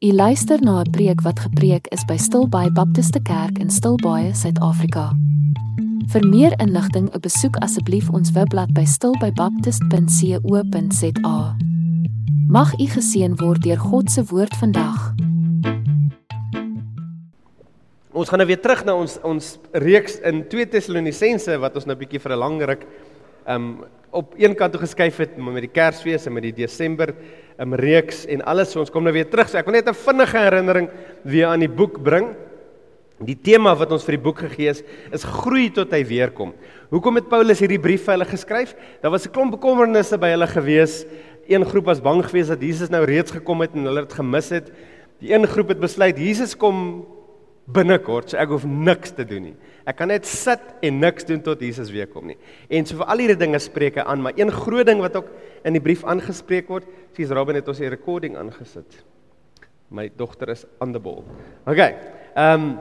U luister na 'n preek wat gepreek is by Stilbaai Baptiste Kerk in Stilbaai, Suid-Afrika. Vir meer inligting, besoek asseblief ons webblad by stilbaibaptist.co.za. Mag u geseën word deur God se woord vandag. Ons gaan nou weer terug na ons ons reeks in 2 Tessalonisense wat ons nou 'n bietjie vir 'n lang ruk um op een kant toe geskuif het met die Kersfees en met die Desember um reeks en alles. So ons kom nou weer terug. So ek wil net 'n vinnige herinnering weer aan die boek bring. Die tema wat ons vir die boek gegee is, is groei tot hy weer kom. Hoekom het Paulus hierdie brief vir hulle geskryf? Daar was 'n klomp bekommernisse by hulle gewees. Een groep was bang geweest dat Jesus nou reeds gekom het en hulle dit gemis het. Die een groep het besluit Jesus kom binnekort, so ek hoef niks te doen nie. Ek kan net sit en niks doen tot Jesus weer kom nie. En so vir al hierdie dinge spreek hy aan, maar een groot ding wat ook in die brief aangespreek word, sies Robin het ons die recording aangesit. My dogter is aan die bol. Okay. Ehm um,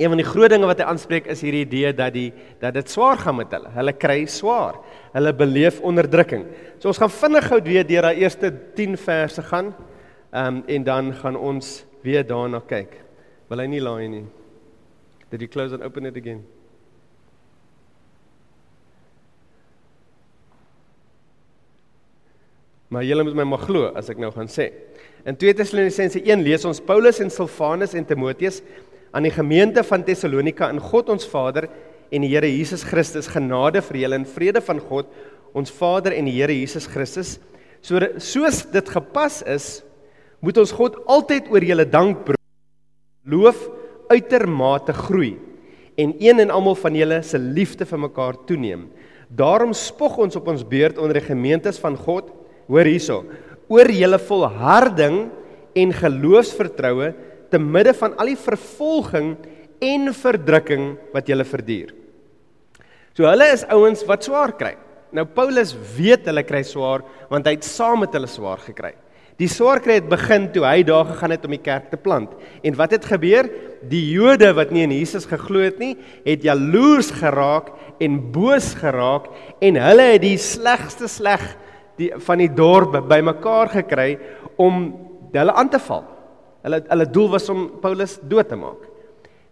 een van die groot dinge wat hy aanspreek is hierdie idee dat die dat dit swaar gaan met hulle. Hulle kry swaar. Hulle beleef onderdrukking. So ons gaan vinnig gou weer deur daai eerste 10 verse gaan. Ehm um, en dan gaan ons weer daarna kyk. Wil hy nie laai nie? Did you close and open it again? Maar julle moet my maar glo as ek nou gaan sê. In 2 Tessalonisense 1 lees ons Paulus en Silvanus en Timoteus aan die gemeente van Tessalonika in God ons Vader en die Here Jesus Christus genade vir julle en vrede van God ons Vader en die Here Jesus Christus. So soos dit gepas is, moet ons God altyd oor julle dank bring loof uitermate groei en een en almal van julle se liefde vir mekaar toeneem. Daarom spog ons op ons beurt onder die gemeentes van God, hoor hierso, oor julle volharding en geloofsvertroue te midde van al die vervolging en verdrukking wat julle verduur. So hulle is ouens wat swaar kry. Nou Paulus weet hulle kry swaar want hy het saam met hulle swaar gekry. Die swaar kry het begin toe hy daar gegaan het om die kerk te plant. En wat het gebeur? Die Jode wat nie in Jesus geglo het nie, het jaloers geraak en boos geraak en hulle het die slegste sleg die van die dorp bymekaar gekry om hulle aan te val. Hulle hulle doel was om Paulus dood te maak.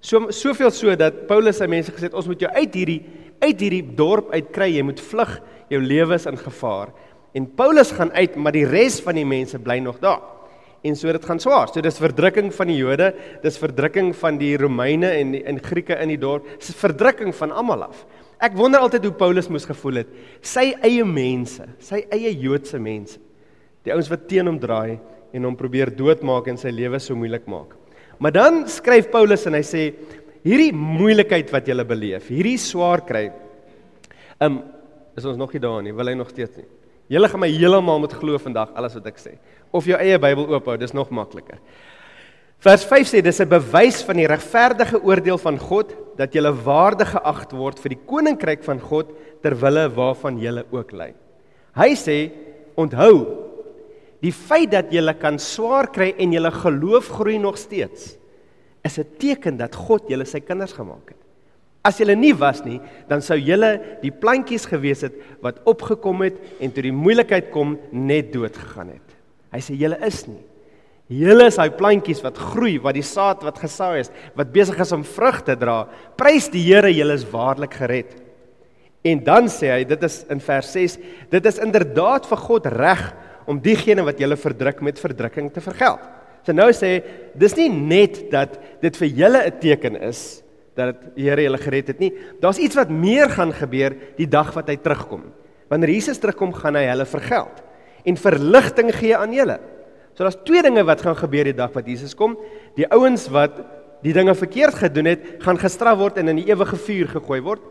So soveel so dat Paulus sy mense gesê het ons moet jou uit hierdie uit hierdie dorp uitkry, jy moet vlug, jou lewe is in gevaar. En Paulus gaan uit, maar die res van die mense bly nog daar. En so dit gaan swaar. So dis verdrukking van die Jode, dis verdrukking van die Romeine en die, en Grieke in die dorp. Dis verdrukking van almal af. Ek wonder altyd hoe Paulus moes gevoel het. Sy eie mense, sy eie Joodse mense. Die ouens wat teen hom draai en hom probeer doodmaak en sy lewe so moeilik maak. Maar dan skryf Paulus en hy sê hierdie moeilikheid wat jy beleef, hierdie swaar kry. Um is ons nog nie daar nie, wil hy nog steeds nie. Julle gaan my heeltemal met glo vandag alles wat ek sê. Of jou eie Bybel oophou, dis nog makliker. Vers 5 sê dis 'n bewys van die regverdige oordeel van God dat jy waardig geag word vir die koninkryk van God ter wille waarvan jy ook ly. Hy sê onthou die feit dat jy kan swaar kry en jy geloof groei nog steeds is 'n teken dat God julle sy kinders gemaak het. As julle nie was nie, dan sou julle die plantjies gewees het wat opgekom het en toe die moeilikheid kom net dood gegaan het. Hy sê julle is nie. Julle is daai plantjies wat groei, wat die saad wat gesaai is, wat besig is om vrug te dra. Prys die Here, julle is waarlik gered. En dan sê hy, dit is in vers 6, dit is inderdaad vir God reg om diegene wat julle verdruk met verdrukking te vergeld. So nou sê dis nie net dat dit vir julle 'n teken is dat die Here julle gered het nie. Daar's iets wat meer gaan gebeur die dag wat hy terugkom. Wanneer Jesus terugkom, gaan hy hulle vergeld en verligting gee aan julle. So daar's twee dinge wat gaan gebeur die dag wat Jesus kom. Die ouens wat die dinge verkeerd gedoen het, gaan gestraf word en in die ewige vuur gegooi word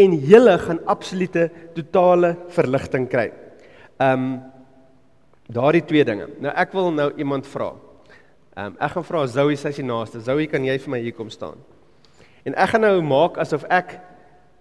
en julle gaan absolute totale verligting kry. Um daardie twee dinge. Nou ek wil nou iemand vra. Um ek gaan vra Zoe sy is die naaste. Zoe, kan jy vir my hier kom staan? En ek gaan nou maak asof ek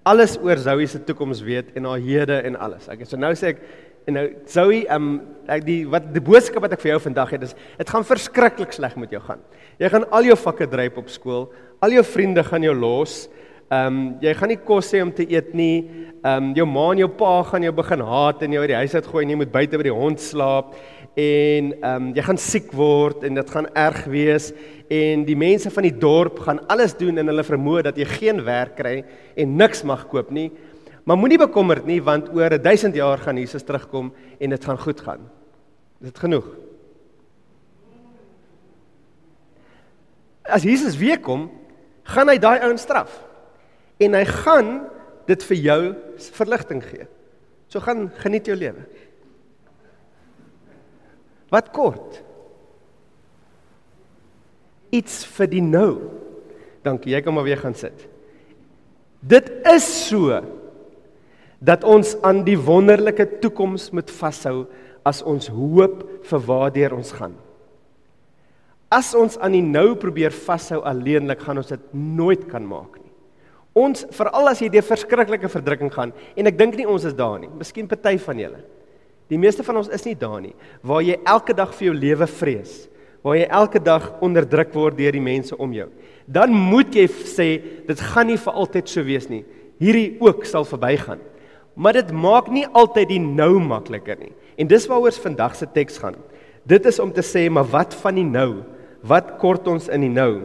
alles oor Zoe se toekoms weet en haar hede en alles. Ek so nou sê ek en nou Zoe, um ek die wat die boodskap wat ek vir jou vandag het is dit gaan verskriklik sleg met jou gaan. Jy gaan al jou vakke dryp op skool. Al jou vriende gaan jou los. Um jy gaan nie kos hê om te eet nie. Um jou ma en jou pa gaan jou begin haat en jou uit die huis uit gooi en jy moet buite by die hond slaap en ehm um, jy gaan siek word en dit gaan erg wees en die mense van die dorp gaan alles doen in hulle vermoë dat jy geen werk kry en niks mag koop nie. Maar moenie bekommerd nie want oor 1000 jaar gaan Jesus terugkom en dit gaan goed gaan. Is dit genoeg? As Jesus weer kom, gaan hy daai ouens straf. En hy gaan dit vir jou verligting gee. So gaan geniet jou lewe. Wat kort? Iets vir die nou. Dankie, jy kan maar weer gaan sit. Dit is so dat ons aan die wonderlike toekoms moet vashou as ons hoop vir waartoe ons gaan. As ons aan die nou probeer vashou alleenlik, gaan ons dit nooit kan maak nie. Ons veral as jy deur verskriklike verdrukking gaan en ek dink nie ons is daar nie. Miskien party van julle. Die meeste van ons is nie daar nie waar jy elke dag vir jou lewe vrees, waar jy elke dag onderdruk word deur die mense om jou. Dan moet jy sê dit gaan nie vir altyd so wees nie. Hierdie ook sal verbygaan. Maar dit maak nie altyd die nou makliker nie. En dis waaroor vandag se teks gaan. Dit is om te sê maar wat van die nou? Wat kort ons in die nou?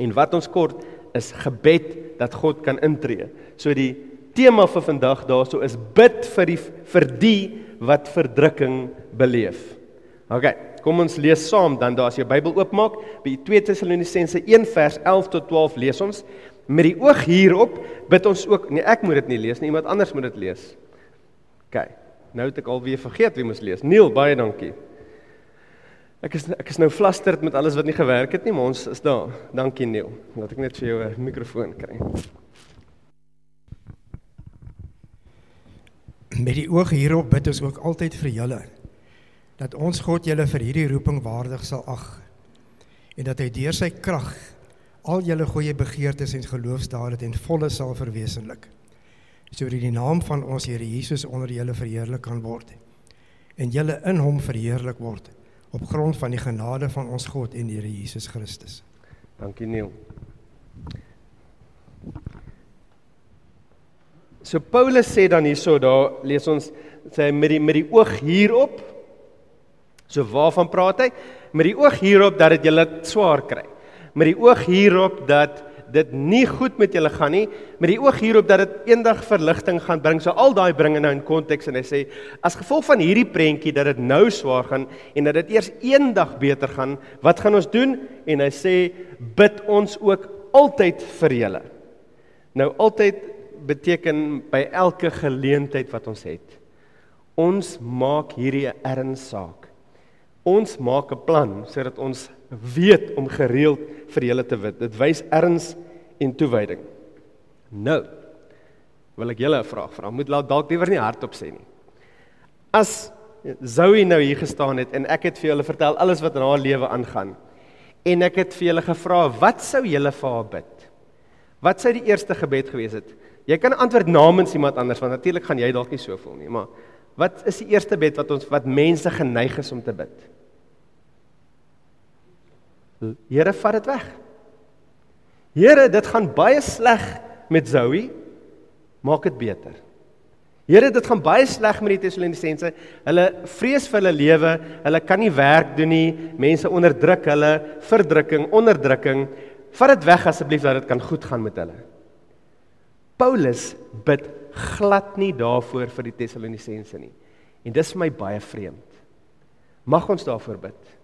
En wat ons kort is gebed dat God kan intree. So die tema vir vandag daarso is bid vir die vir die wat verdrukking beleef. OK, kom ons lees saam dan daar as jy Bybel oopmaak by 2 Tessalonisense 1 vers 11 tot 12 lees ons met die oog hierop bid ons ook nee ek moet dit nie lees nie iemand anders moet dit lees. OK. Nou het ek alweer vergeet wie moet lees. Neil, baie dankie. Ek is ek is nou flusterd met alles wat nie gewerk het nie, maar ons is daar. Dankie Neil. Laat ek net vir jou 'n mikrofoon kry. Met die oog hierop bid ons ook altyd vir julle dat ons God julle vir hierdie roeping waardig sal ag en dat hy deur sy krag al julle goeie begeertes en geloofsdade ten volle sal verwesenlik. Sodat die naam van ons Here Jesus onder julle verheerlik kan word en julle in hom verheerlik word op grond van die genade van ons God en Here Jesus Christus. Dankie Neil. So Paulus sê dan hierso daar lees ons sê met die met die oog hierop. So waarvan praat hy? Met die oog hierop dat dit julle swaar kry. Met die oog hierop dat dit nie goed met julle gaan nie met die oog hierop dat dit eendag verligting gaan bring. So al daai bring nou in konteks en hy sê as gevolg van hierdie prentjie dat dit nou swaar gaan en dat dit eers eendag beter gaan, wat gaan ons doen? En hy sê bid ons ook altyd vir julle. Nou altyd beteken by elke geleentheid wat ons het. Ons maak hierdie 'n erns saak. Ons maak 'n plan sodat ons weet om gereeld vir julle te bid. Dit wys erns en toewyding. Nou wil ek julle 'n vraag vra. Moet dalk liewer nie hardop sê nie. As Zoe nou hier gestaan het en ek het vir julle vertel alles wat in haar lewe aangaan en ek het vir julle gevra wat sou julle vir haar bid? Wat sou die eerste gebed gewees het? Jy kan antwoord namens iemand anders want natuurlik gaan jy dalk nie so voel nie, maar wat is die eerste gebed wat ons wat mense geneig is om te bid? Here vat dit weg. Here, dit gaan baie sleg met Zoe. Maak dit beter. Here, dit gaan baie sleg met die Tessalonisense. Hulle vrees vir hulle lewe. Hulle kan nie werk doen nie. Mense onderdruk hulle, verdrukking, onderdrukking. Vat dit weg asseblief dat dit kan goed gaan met hulle. Paulus bid glad nie daarvoor vir die Tessalonisense nie. En dis vir my baie vreemd. Mag ons daarvoor bid.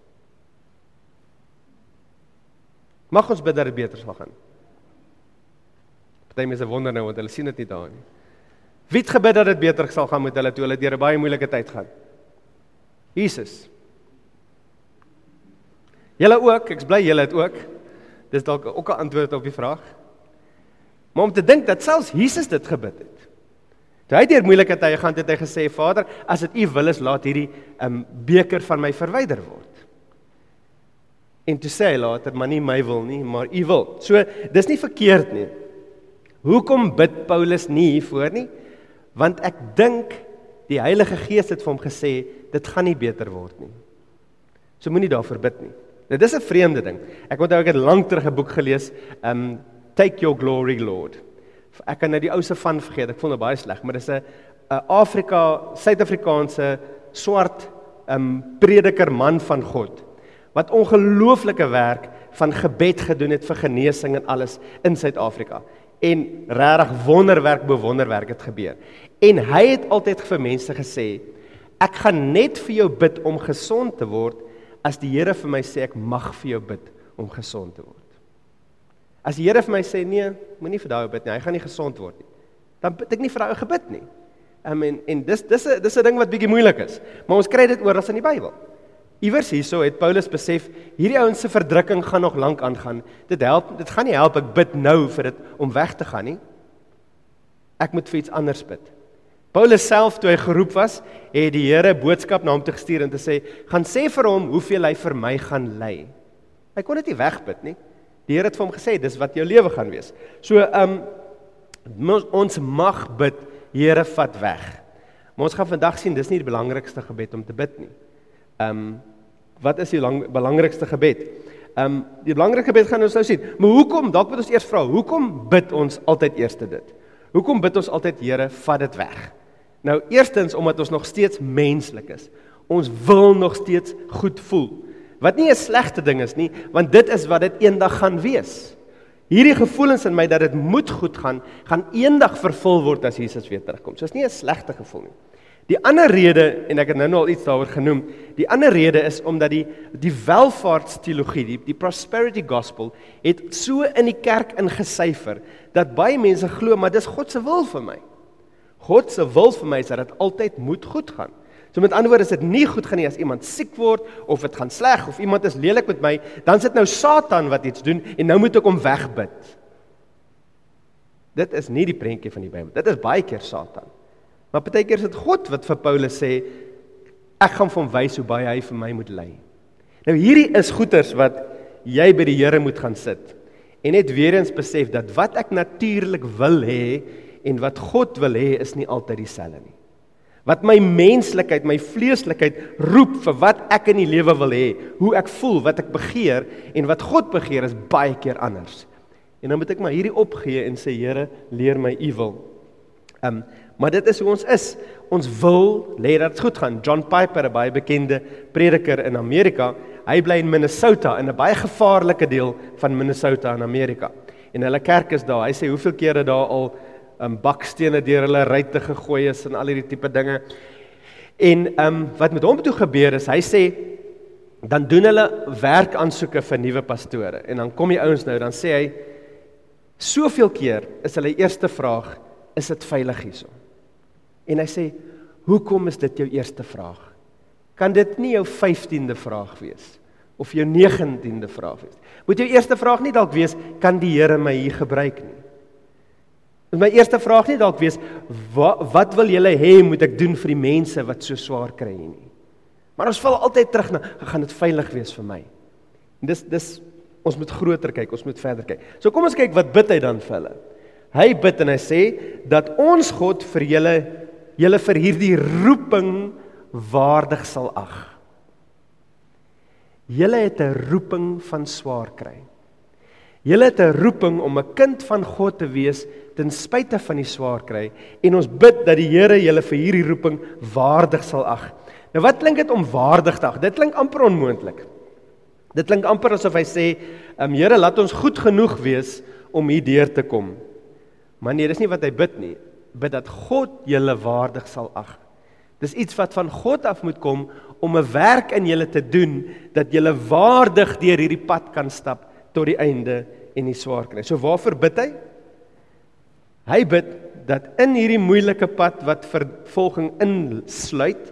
Mag ons bid dat dit beter sal gaan. Party mense wonder nou want hulle sien dit nie daar nie. Wie het gebid dat dit beter sal gaan met hulle toe hulle deur 'n baie moeilike tyd gaan? Jesus. Julle ook, ek's bly julle het ook. Dis dalk ook 'n antwoord op die vraag. Maar om te dink dat selfs Jesus dit gebid het. Toe hy deur moeilike tye gaan, het hy gesê: "Vader, as dit U wil is, laat hierdie um beker van my verwyder word." En toe sê hy later, maar nie my wil nie, maar u wil. So, dis nie verkeerd nie. Hoekom bid Paulus nie hiervoor nie? Want ek dink die Heilige Gees het vir hom gesê dit gaan nie beter word nie. So moenie daarvoor bid nie. Dit is 'n vreemde ding. Ek onthou ek het lank terug 'n boek gelees, um Take Your Glory Lord. Ek kan nou die ou se van vergeet. Ek voel nou baie sleg, maar dis 'n 'n Afrika, Suid-Afrikaanse swart um prediker man van God wat ongelooflike werk van gebed gedoen het vir genesing en alles in Suid-Afrika. En regtig wonderwerk bo wonderwerk het gebeur. En hy het altyd vir mense gesê, ek gaan net vir jou bid om gesond te word as die Here vir my sê ek mag vir jou bid om gesond te word. As die Here vir my sê nee, moenie vir daai bid nie, hy gaan nie gesond word nie. Dan bid ek nie vir daai gebid nie. Um, en en dis dis 'n dis 'n ding wat bietjie moeilik is. Maar ons kry dit oral in die Bybel. Iewers hierso het Paulus besef hierdie ouens se verdrukking gaan nog lank aangaan. Dit help dit gaan nie help ek bid nou vir dit om weg te gaan nie. Ek moet vir iets anders bid. Paulus self toe hy geroep was, het die Here boodskap na hom toe gestuur en te sê: "Gaan sê vir hom hoeveel hy vir my gaan lei." Hy kon dit nie wegbid nie. Die Here het vir hom gesê dis wat jou lewe gaan wees. So um ons mag bid Here vat weg. Maar ons gaan vandag sien dis nie die belangrikste gebed om te bid nie. Ehm um, wat is die lang, belangrikste gebed? Ehm um, die belangrike gebed gaan ons nou sien. Maar hoekom? Dalk moet ons eers vra, hoekom bid ons altyd eers dit? Hoekom bid ons altyd Here vat dit weg? Nou eerstens omdat ons nog steeds menslik is. Ons wil nog steeds goed voel. Wat nie 'n slegte ding is nie, want dit is wat dit eendag gaan wees. Hierdie gevoelens in my dat dit moet goed gaan, gaan eendag vervul word as Jesus weer terugkom. So is nie 'n slegte gevoel nie. Die ander rede en ek het nou al iets daaroor genoem, die ander rede is omdat die die welvaartsteologie, die die prosperity gospel het so in die kerk ingesyfer dat baie mense glo maar dis God se wil vir my. God se wil vir my is dat dit altyd moet goed gaan. So met ander woorde is dit nie goed gaan nie as iemand siek word of dit gaan sleg of iemand is lelik met my, dan sit nou Satan wat iets doen en nou moet ek hom wegbid. Dit is nie die prentjie van die Bybel. Dit is baie keer Satan. Maar baie keer is dit God wat vir Paulus sê ek gaan vir hom wys hoe baie hy vir my moet ly. Nou hierdie is goeters wat jy by die Here moet gaan sit en net weer eens besef dat wat ek natuurlik wil hê en wat God wil hê is nie altyd dieselfde nie. Wat my menslikheid, my vleeslikheid roep vir wat ek in die lewe wil hê, hoe ek voel, wat ek begeer en wat God begeer is baie keer anders. En dan moet ek maar hierdie opgee en sê Here, leer my u wil. Um maar dit is hoe ons is. Ons wil lê dat dit goed gaan. John Piper, 'n baie bekende prediker in Amerika, hy bly in Minnesota in 'n baie gevaarlike deel van Minnesota in Amerika. En hulle kerk is daar. Hy sê hoeveel kere daar al um bakstene deur hulle ruitte gegooi is en al hierdie tipe dinge. En um wat met hom toe gebeur is, hy sê dan doen hulle werkaansoeke vir nuwe pastore en dan kom die ouens nou dan sê hy soveel keer is hulle eerste vraag is dit veilig hierso. En hy sê hoekom is dit jou eerste vraag? Kan dit nie jou 15de vraag wees of jou 19de vraag wees? Moet jou eerste vraag nie dalk wees kan die Here my hier gebruik nie? My eerste vraag nie dalk wees wat wat wil julle hê moet ek doen vir die mense wat so swaar kry hier nie. Maar ons val altyd terug na gaan dit veilig wees vir my. En dis dis ons moet groter kyk, ons moet verder kyk. So kom ons kyk wat bid hy dan vir hulle. Hy bid en hy sê dat ons God vir julle julle vir hierdie roeping waardig sal ag. Julle het 'n roeping van swaar kry. Julle het 'n roeping om 'n kind van God te wees ten spyte van die swaar kry en ons bid dat die Here julle vir hierdie roeping waardig sal ag. Nou wat klink dit om waardig te ag? Dit klink amper onmoontlik. Dit klink amper asof hy sê, "Ehm um, Here, laat ons goed genoeg wees om hier deur te kom." Maar nee, dis nie wat hy bid nie. Bid dat God julle waardig sal ag. Dis iets wat van God af moet kom om 'n werk in julle te doen dat julle waardig deur hierdie pad kan stap tot die einde en die swaar kry. So waarvoor bid hy? Hy bid dat in hierdie moeilike pad wat vervolging insluit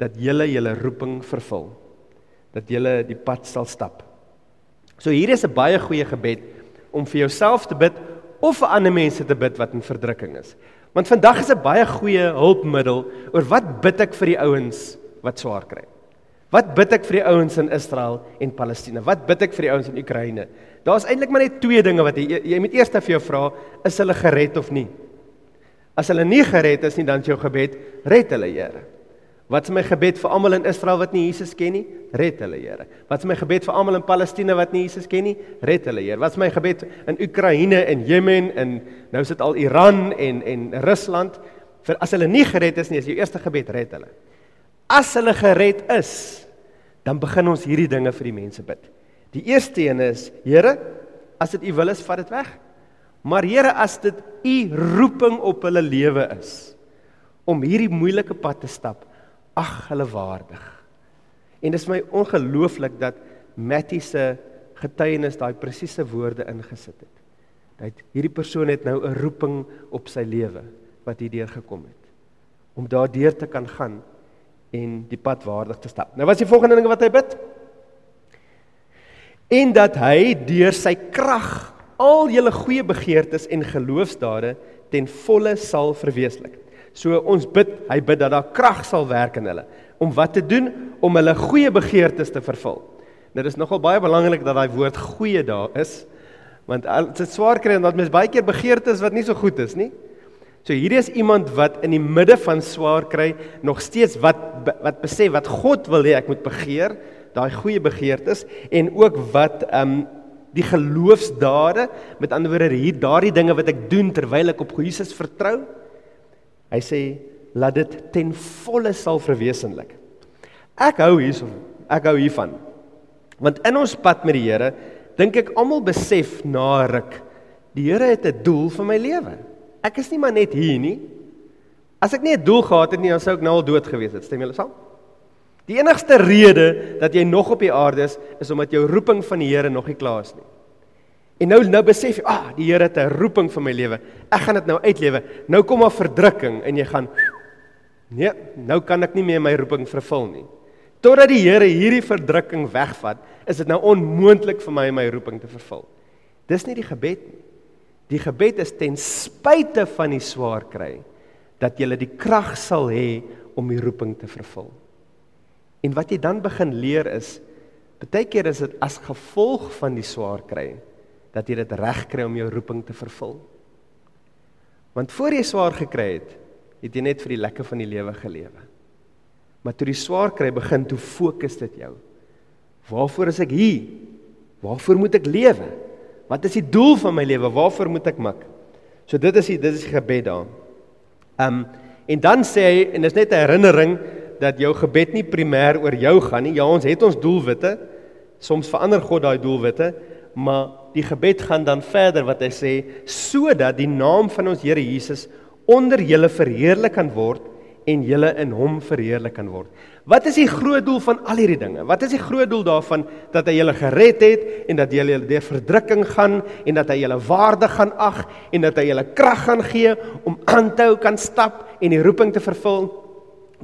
dat julle julle roeping vervul. Dat julle die pad sal stap. So hier is 'n baie goeie gebed om vir jouself te bid of vir ander mense te bid wat in verdrukking is. Want vandag is 'n baie goeie hulpmiddel oor wat bid ek vir die ouens wat swaar kry. Wat bid ek vir die ouens in Israel en Palestina? Wat bid ek vir die ouens in Oekraïne? Daar's eintlik maar net twee dinge wat jy jy moet eers vir jou vra, is hulle gered of nie? As hulle nie gered is nie, dan is jou gebed, red hulle, Here. Wat is my gebed vir almal in Israel wat nie Jesus ken nie? Red hulle, Here. Wat is my gebed vir almal in Palestina wat nie Jesus ken nie? Red hulle, Here. Wat is my gebed in Oekraïne en Jemen en nou sit al Iran en en Rusland? Vir as hulle nie gered is nie, is jou eerste gebed red hulle. As hulle gered is, dan begin ons hierdie dinge vir die mense bid. Die eerste een is: Here, as dit U wil is, vat dit weg. Maar Here, as dit U roeping op hulle lewe is om hierdie moeilike pad te stap, ag hulle waardig. En dit is my ongelooflik dat Mattie se getuienis daai presiese woorde ingesit het. Dat hierdie persoon het nou 'n roeping op sy lewe wat hierdeur gekom het om daardeur te kan gaan en die pad waardig te stap. Nou wat is die volgende ding wat hy bid? En dat hy deur sy krag al julle goeie begeertes en geloofsdade ten volle sal verweeslik. So ons bid, hy bid dat daar krag sal werk in hulle om wat te doen om hulle goeie begeertes te vervul. Nou dis nogal baie belangrik dat daai woord goeie daar is want dit swaar kry en dat mens baie keer begeertes wat nie so goed is nie. So hierdie is iemand wat in die midde van swaar kry nog steeds wat wat besef wat God wil hê ek moet begeer, daai goeie begeertes en ook wat ehm um, die geloofsdade, met ander woorde hier daardie dinge wat ek doen terwyl ek op Jesus vertrou. Hy sê laat dit ten volle sal verwesenlik. Ek hou hierson, ek hou hiervan. Want in ons pad met die Here, dink ek almal besef na ruk, die Here het 'n doel vir my lewe. Ek is nie maar net hier nie. As ek nie 'n doel gehad het nie, dan sou ek nou al dood gewees het. Stem julle saam? Die enigste rede dat jy nog op die aarde is, is omdat jou roeping van die Here nog nie klaar is nie. En nou nou besef jy, ah, die Here het 'n roeping vir my lewe. Ek gaan dit nou uitlewe. Nou kom maar verdrukking en jy gaan nee, nou kan ek nie meer my roeping vervul nie. Totdat die Here hierdie verdrukking wegvat, is dit nou onmoontlik vir my om my roeping te vervul. Dis nie die gebed nie. Die gebed is ten spyte van die swaar kry dat jy die krag sal hê om die roeping te vervul. En wat jy dan begin leer is baie keer is dit as gevolg van die swaar kry dat jy dit reg kry om jou roeping te vervul. Want voor jy swaar gekry het, het jy net vir die lekker van die lewe gelewe. Maar toe die swaar kry begin, toe fokus dit jou. Waarvoor is ek hier? Waarvoor moet ek lewe? Wat is die doel van my lewe? Waarvoor moet ek mik? So dit is die dit is die gebed daar. Ehm um, en dan sê hy en dis net 'n herinnering dat jou gebed nie primêr oor jou gaan nie. Ja, ons het ons doelwitte. Soms verander God daai doelwitte, maar die gebed gaan dan verder wat hy sê sodat die naam van ons Here Jesus onder julle verheerlik kan word en julle in hom verheerlik kan word. Wat is die groot doel van al hierdie dinge? Wat is die groot doel daarvan dat hy julle gered het en dat julle deur verdrukking gaan en dat hy julle waardig gaan ag en dat hy julle krag gaan gee om aan te hou kan stap en die roeping te vervul?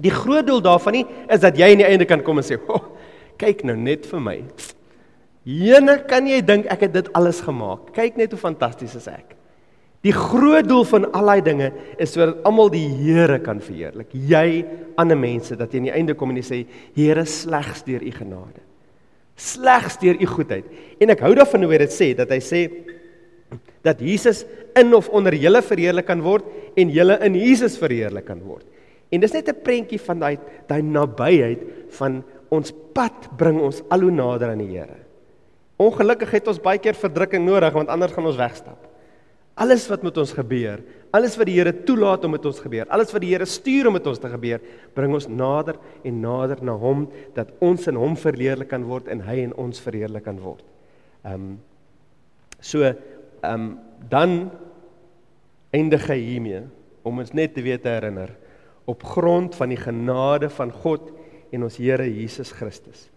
Die groot doel daarvan nie is dat jy aan die einde kan kom en sê, "O, oh, kyk nou net vir my." Jene, kan jy dink ek het dit alles gemaak? Kyk net hoe fantasties is ek. Die groot doel van al daai dinge is sodat almal die Here kan verheerlik. Jy ander mense dat jy aan die einde kom en jy sê Here slegs deur u genade. Slegs deur u goedheid. En ek hou daarvan hoe dit sê dat hy sê dat Jesus in of onder julle verheerlik kan word en julle in Jesus verheerlik kan word. En dis net 'n prentjie van daai daai nabyheid van ons pad bring ons al hoe nader aan die Here. Ongelukkig het ons baie keer verdrukking nodig want anders gaan ons wegstap. Alles wat met ons gebeur, alles wat die Here toelaat om met ons gebeur, alles wat die Here stuur om met ons te gebeur, bring ons nader en nader na hom dat ons in hom verheerlik kan word en hy in ons verheerlik kan word. Ehm um, so ehm um, dan eindig hy hiermee om ons net te weet te herinner op grond van die genade van God en ons Here Jesus Christus.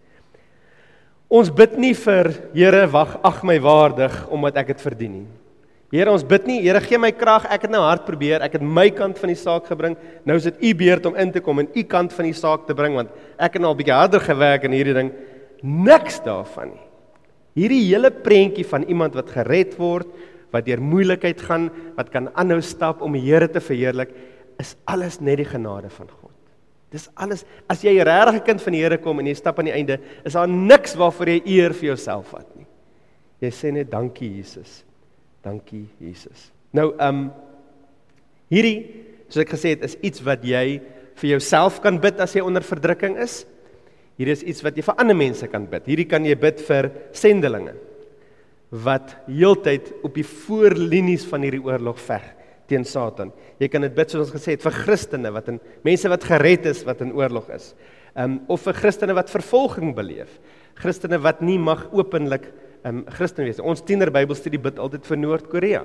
Ons bid nie vir Here wag ag my waardig omdat ek dit verdien nie. Here, ons bid nie, Here gee my krag. Ek het nou hard probeer. Ek het my kant van die saak gebring. Nou is dit u beurt om in te kom en u kant van die saak te bring want ek het nou al bietjie harder gewerk in hierdie ding. Niks daarvan nie. Hierdie hele prentjie van iemand wat gered word, wat deur moeilikheid gaan, wat kan aanhou stap om die Here te verheerlik, is alles net die genade van God. Dis alles as jy 'n kind van die Here kom en jy stap aan die einde, is daar niks waarvoor jy eer vir jouself vat nie. Jy sê net dankie Jesus. Dankie Jesus. Nou ehm um, hierdie soos ek gesê het is iets wat jy vir jouself kan bid as jy onder verdrukking is. Hier is iets wat jy vir ander mense kan bid. Hierdie kan jy bid vir sendelinge wat heeltyd op die voorlinies van hierdie oorlog veg teen Satan. Jy kan dit bid soos ons gesê het vir Christene wat in mense wat gered is wat in oorlog is. Um of vir Christene wat vervolging beleef. Christene wat nie mag openlik um Christen wees. Ons tiener Bybelstudie bid altyd vir Noord-Korea.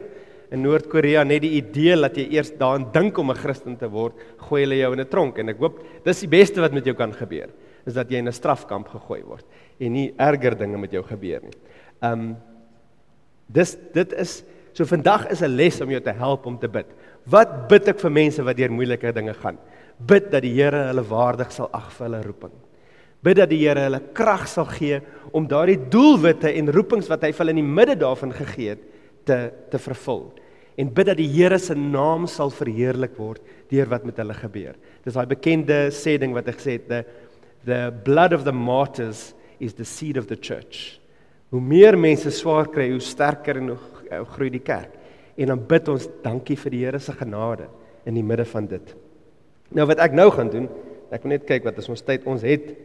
In Noord-Korea net die idee dat jy eers daaraan dink om 'n Christen te word, gooi hulle jou in 'n tronk en ek hoop dis die beste wat met jou kan gebeur, is dat jy in 'n strafkamp gegooi word en nie erger dinge met jou gebeur nie. Um dis dit is so vandag is 'n les om jou te help om te bid. Wat bid ek vir mense wat deur moeilike dinge gaan? Bid dat die Here hulle waardig sal ag vir hulle roeping. Bid dat die Here hulle krag sal gee om daardie doelwitte en roepings wat hy vir hulle in die midde daarvan gegee het te te vervul. En bid dat die Here se naam sal verheerlik word deur wat met hulle gebeur. Dis daai bekende sê ding wat ek gesê het, the the blood of the martyrs is the seed of the church. Hoe meer mense swaar kry, hoe sterker en hoe groei die kerk. En dan bid ons dankie vir die Here se genade in die midde van dit. Nou wat ek nou gaan doen, ek wil net kyk wat is ons tyd. Ons het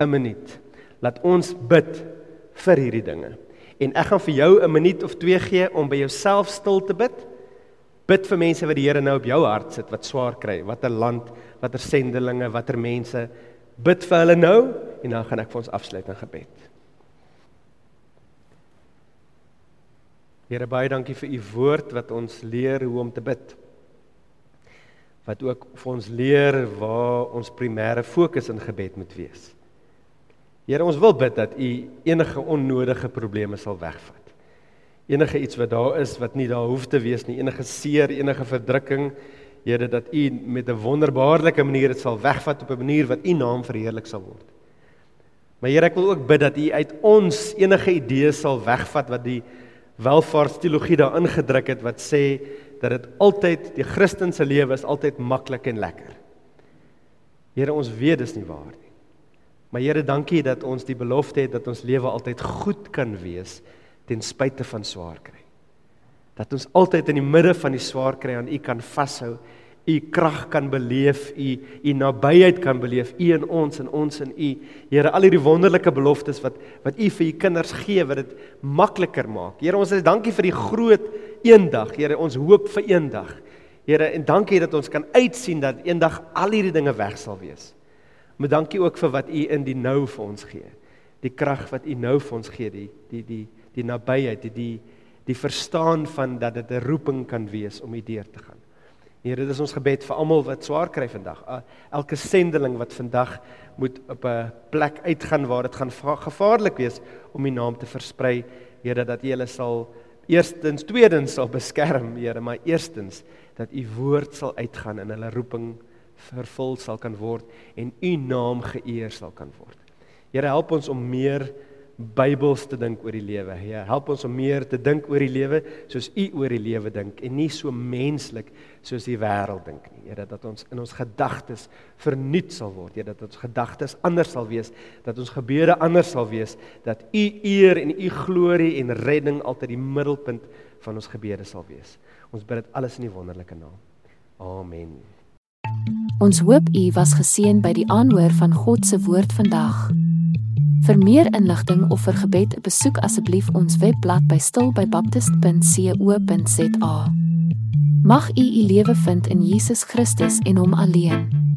'n minuut. Laat ons bid vir hierdie dinge. En ek gaan vir jou 'n minuut of 2 gee om by jouself stil te bid. Bid vir mense wat die Here nou op jou hart sit wat swaar kry, watter land, watter sendelinge, watter mense. Bid vir hulle nou en dan gaan ek vir ons afsluit in gebed. Here baie dankie vir u woord wat ons leer hoe om te bid. Wat ook vir ons leer waar ons primêre fokus in gebed moet wees. Here, ons wil bid dat U enige onnodige probleme sal wegvat. Enige iets wat daar is wat nie daar hoef te wees nie, enige seer, enige verdrukking, Here, dat U met 'n wonderbaarlike manier dit sal wegvat op 'n manier wat U naam verheerlik sal word. Maar Here, ek wil ook bid dat U uit ons enige idee sal wegvat wat die welvaartsteologie daar ingedruk het wat sê dat dit altyd die Christelike lewe is altyd maklik en lekker. Here, ons weet dis nie waar nie. Maar Here, dankie dat ons die belofte het dat ons lewe altyd goed kan wees ten spyte van swaar kry. Dat ons altyd in die midde van die swaar kry aan U kan vashou, U krag kan beleef, U U nabyheid kan beleef, U in ons en ons in U. Here, al hierdie wonderlike beloftes wat wat U vir U kinders gee, wat dit makliker maak. Here, ons is dankie vir die groot eendag. Here, ons hoop vir eendag. Here, en dankie dat ons kan uitsien dat eendag al hierdie dinge weg sal wees. Maar dankie ook vir wat u in die nou vir ons gee. Die krag wat u nou vir ons gee, die die die die nabyheid, die die die verstaan van dat dit 'n roeping kan wees om u deur te gaan. Here, dit is ons gebed vir almal wat swaar kry vandag. Elke sendeling wat vandag moet op 'n plek uitgaan waar dit gaan gevaarlik wees om u naam te versprei. Here, dat u hulle sal eerstens, tweedens sal beskerm, Here, maar eerstens dat u woord sal uitgaan in hulle roeping vervul sal kan word en u naam geëer sal kan word. Here help ons om meer Bybels te dink oor die lewe. Ja, help ons om meer te dink oor die lewe soos u oor die lewe dink en nie so menslik soos die wêreld dink nie. Here dat ons in ons gedagtes vernuut sal word. Here dat ons gedagtes anders sal wees, dat ons gebede anders sal wees, dat u eer en u glorie en redding altyd die middelpunt van ons gebede sal wees. Ons bid dit alles in die wonderlike naam. Amen. Ons hoop u was geseën by die aanhoor van God se woord vandag. Vir meer inligting of vir gebed, besoek asseblief ons webblad by stilbybaptist.co.za. Mag u u lewe vind in Jesus Christus en hom alleen.